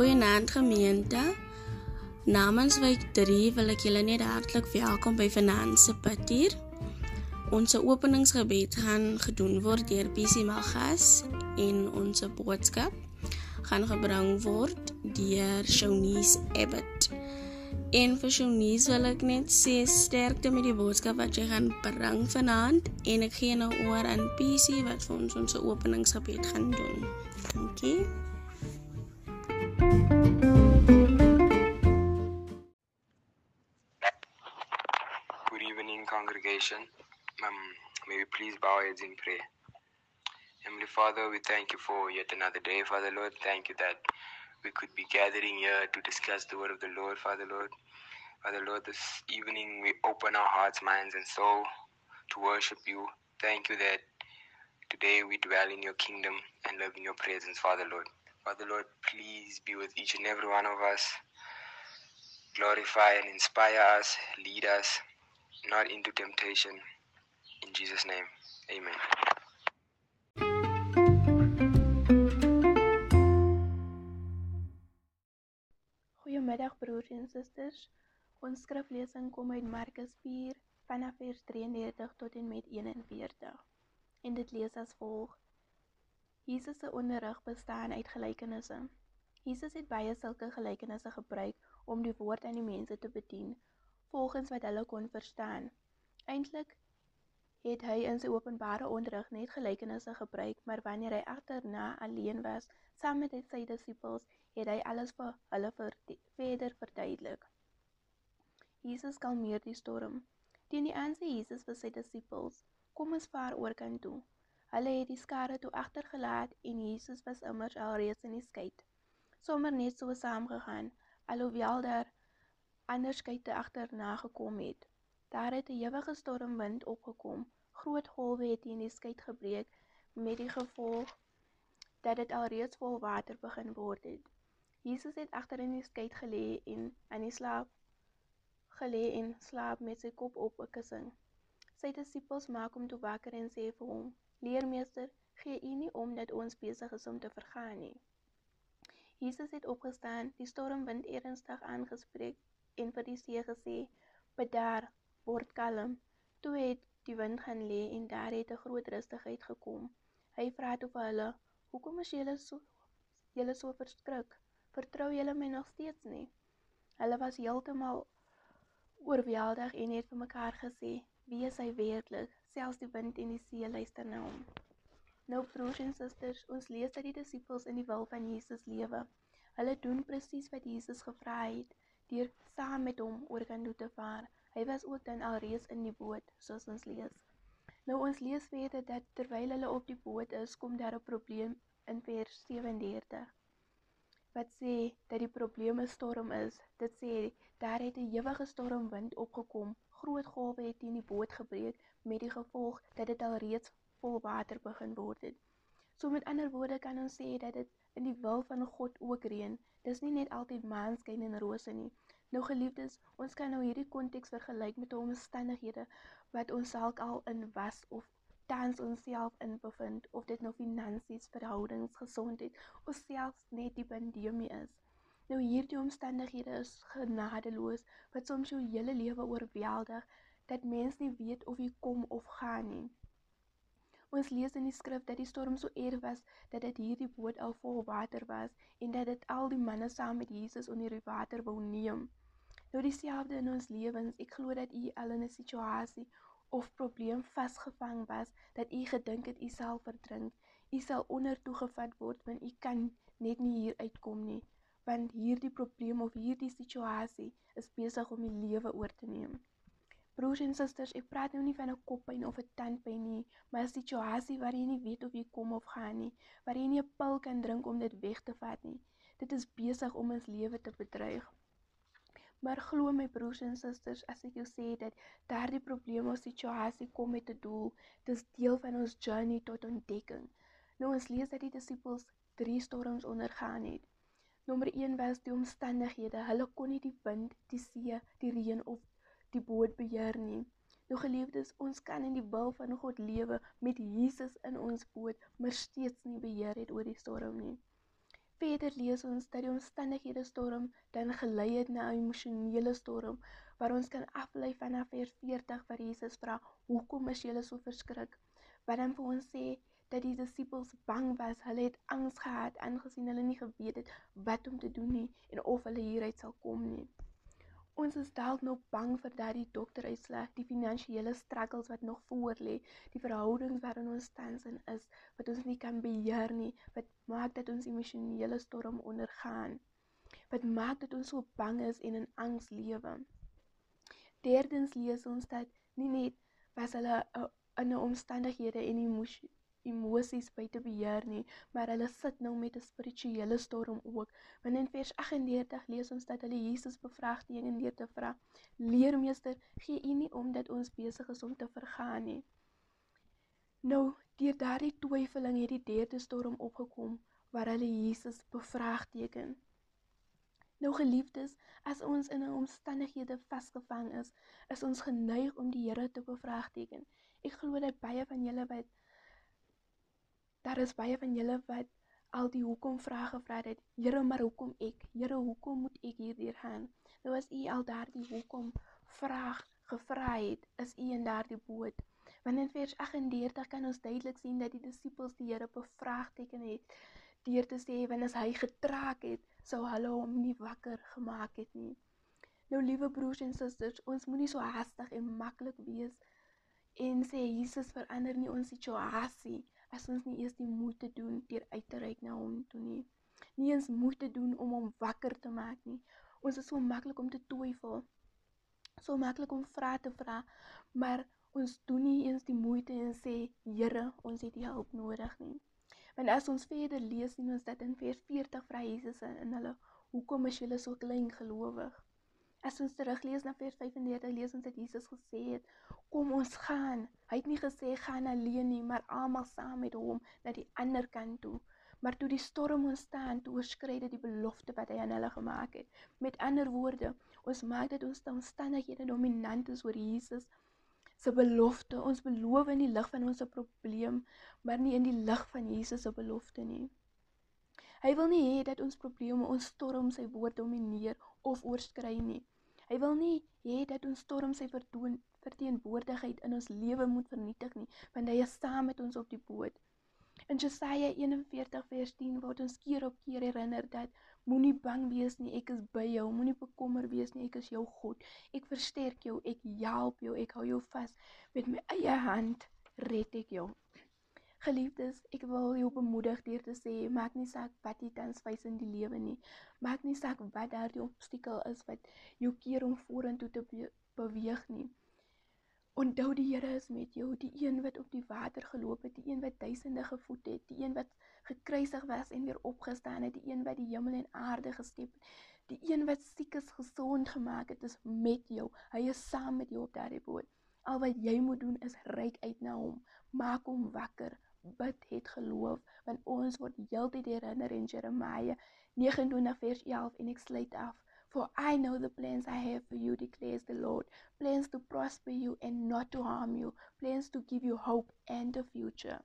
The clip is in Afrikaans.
Goeienaand gemeente. Namens week 3 wil ek julle net hartlik welkom by Finansie Papier. Ons openingsgebed gaan gedoen word deur PC Magas en ons boodskap gaan gebring word deur Shonies Abbott. En vir Shonies wil ek net sê sterkte met die boodskap wat jy gaan bring vanaand en ek gee nou oor aan PC wat vir ons ons openingsgebed gaan doen. Dankie. Good evening, congregation. Um, may we please bow heads in prayer. Heavenly Father, we thank you for yet another day, Father Lord. Thank you that we could be gathering here to discuss the word of the Lord, Father Lord. Father Lord, this evening we open our hearts, minds, and soul to worship you. Thank you that today we dwell in your kingdom and live in your presence, Father Lord. Father Lord, please be with each and every one of us. Glorify and inspire us, lead us, not into temptation. In Jesus' name, amen. Goeiemiddag broers en susters. Ons skriflesing kom uit Markus 4 vanaf vers 33 tot en met 41. En dit lees as volg: Jesus se onderrig bestaan uit gelykenisse. Jesus het baie sulke gelykenisse gebruik om die woord aan die mense te bedien volgens wat hulle kon verstaan. Eintlik het hy in sy openbare onderrig net gelykenisse gebruik, maar wanneer hy agterna alleen was saam met sy disippels, het hy alles vir hulle verder verduidelik. Jesus kalmeer die storm. Teen die aand sê Jesus vir sy disippels: "Kom ons vaar oor kant toe." Hulle het die skare toe agtergelaat en Jesus was immers alreeds in die skei. Sommer net so saamgegaan, alhoewel daar ander skeite agterna gekom het. Daar het 'n ewige stormwind opgekom. Groot golwe het teen die skei gebreek met die gevolg dat dit alreeds vol water begin word het. Jesus het agter in die skei gelê en aan die slaap gelê en slaap met sy kop op 'n kussing. Sy disippels maak hom toe wakker en sê vir hom: "Leermeester, gee U nie om dat ons besig is om te vergaan nie." Jesus het opgestaan, die stormwind ernstig aangespreek en vir die see gesê: "Bedaar, word kalm." Toe het die wind gaan lê en daar het 'n groot rustigheid gekom. Hy vra toe vir hulle: "Hoekom is julle so julle so verskrik? Vertrou julle my nog steeds nie?" Hulle was heeltemal oorweldig en het vir mekaar gesê: "Wie is hy werklik? Selfs die wind en die see luister na hom." Nou broers en susters, ons lees dat die disippels in die wil van Jesus lewe. Hulle doen presies wat Jesus gevra het deur saam met hom oor kan toe te vaar. Hy was ook dan alreeds in die boot, soos ons lees. Nou ons lees verder dat terwyl hulle op die boot is, kom daar 'n probleem in vers 37 wat sê dat die probleem 'n storm is. Dit sê daar het 'n ewige stormwind opgekom. Groot golwe het teen die boot gebreek met die gevolg dat dit alreeds vol water begin word het. So met ander woorde kan ons sê dat dit in die wil van God ook reën. Dis nie net altyd maanskyn en rose nie. Nou geliefdes, ons kan nou hierdie konteks vergelyk met omstandighede wat ons dalk al in was of tans onsself in bevind of dit nou finansies, verhoudings, gesondheid of selfs net die pandemie is. Nou hierdie omstandighede is genadeloos wat soms jou hele lewe oorweldig dat mens nie weet of jy kom of gaan nie. Ons lees in die skrif dat die storm so erg was dat dit hierdie boot al vol water was en dat dit al die manne saam met Jesus onder die water wou neem. Nou dieselfde in ons lewens. Ek glo dat u al in 'n situasie of probleem vasgevang was dat u gedink het u sal verdrink. U sal onder toegevat word want u kan net nie hier uitkom nie, want hierdie probleem of hierdie situasie is besig om u lewe oor te neem. Broers en susters, ek praat nou nie van 'n koppyn of 'n tandpyn nie, maar 'n situasie waar jy nie weet of jy kom of gaan nie, waar jy nie 'n pil kan drink om dit weg te vat nie. Dit is besig om ons lewe te bedreig. Maar glo my broers en susters, as ek jou sê dat daardie probleem of situasie kom met 'n doel, dis deel van ons journey tot ontdekking. Nou ons lees dat die disippels drie storms ondergaan het. Nommer 1 was die omstandighede. Hulle kon nie die wind, die see, die reën of die boot beheer nie. Nou geliefdes, ons kan in die wil van God lewe met Jesus in ons boot, maar steeds nie beheer het oor die storm nie. Verder lees ons dat die omstandighede storm dan gelei het na 'n emosionele storm waar ons kan aflei vanaf vers 40 waar Jesus vra, "Hoekom is julle so verskrik?" Wat dan vir ons sê dat die disippels bang was, hulle het angs gehad aangesien hulle nie geweet het wat om te doen nie en of hulle hieruit sal kom nie. Ons is dalk nog bang vir daardie dokteruitslag, die finansiële struggles wat nog voor lê, die verhoudings waarin ons tans in is wat ons nie kan beheer nie, wat maak dat ons emosionele storm ondergaan. Wat maak dat ons so bang is en in angs lewe. Derdens lees ons dat nie net was hulle uh, in 'n omstandighede en emosie emosies buite beheer nie, maar hulle sit nou met 'n spirituele storm ook. Want in vers 38 lees ons dat hulle Jesus bevraagteken en deur te vra: "Leermeester, gee U nie om dat ons besig is om te vergaan nie?" Nou, deur daardie twyfeling het die derde storm opgekom waar hulle Jesus bevraagteken. Nou geliefdes, as ons in 'n omstandighede vasgevang is, is ons geneig om die Here te bevraagteken. Ek glo dat baie van julle wat daar is baie van julle wat al die hoekom vrae gevra het. Here, maar hoekom ek? Here, hoekom moet ek hierdeur gaan? Nou as u al daardie hoekom vraag gevra het, is u in daardie boot. Want in vers 38 kan ons duidelik sien dat die disippels die Here bevraagteken het deur te sê wanneer hy getraak het, sou hulle hom nie wakker gemaak het nie. Nou liewe broers en susters, ons moenie so haastig en maklik wees en sê Jesus verander nie ons situasie as ons nie eers die moeite doen deur uit te reik na hom toe nie. Nie eens moeite doen om hom wakker te maak nie. Ons is so maklik om te twyfel. So maklik om vra te vra, maar ons doen nie eens die moeite en sê, Here, ons het U hulp nodig nie. Want as ons verder lees, sien ons dat in vers 40 vra Jesus in hulle, hoekom is julle so klein gelowig? As ons teruglees na vers 35, lees ons dat Jesus gesê het, "Kom ons gaan." Hy het nie gesê gaan alleen nie, maar almal saam met hom na die ander kant toe. Maar toe die storm ontstaan, toe oorskry dit die belofte wat hy aan hulle gemaak het. Met ander woorde, ons maak dit ons omstandighede dominant is oor Jesus se belofte. Ons beloof in die lig van ons probleem, maar nie in die lig van Jesus se belofte nie. Hy wil nie hê dat ons probleme ons storm sy woord domineer of oorskry nie. Hy wil nie hê dat ons storm sy vertoon verteenwoordigheid in ons lewe moet vernietig nie, want hy is saam met ons op die boot. In Jesaja 41 vers 10 word ons keer op keer herinner dat moenie bang wees nie, ek is by jou, moenie bekommer wees nie, ek is jou God. Ek versterk jou, ek help jou, ek hou jou vas met my eie hand red ek jou. Geliefdes, ek wil jou bemoedig deur te sê, maak nie saak wat jy tans face in die lewe nie. Maak nie saak wat daardie obstakel is wat jou keer om vorentoe te be beweeg nie. Onthou die Here is met jou, die een wat op die water geloop het, die een wat duisende gevoed het, die een wat gekruisig was en weer opgestaan het, die een wat die hemel en aarde geskep het, die een wat siekes gesond gemaak het, is met jou. Hy is saam met jou op daardie boot. Al wat jy moet doen is reik uit na hom, maak hom wakker, bid het geloof want ons word heeltyd herinner in Jeremia 29 vers 11 en ek sluit af for I know the plans I have for you declares the Lord. Plans to prosper you and not to harm you. Plans to give you hope and a future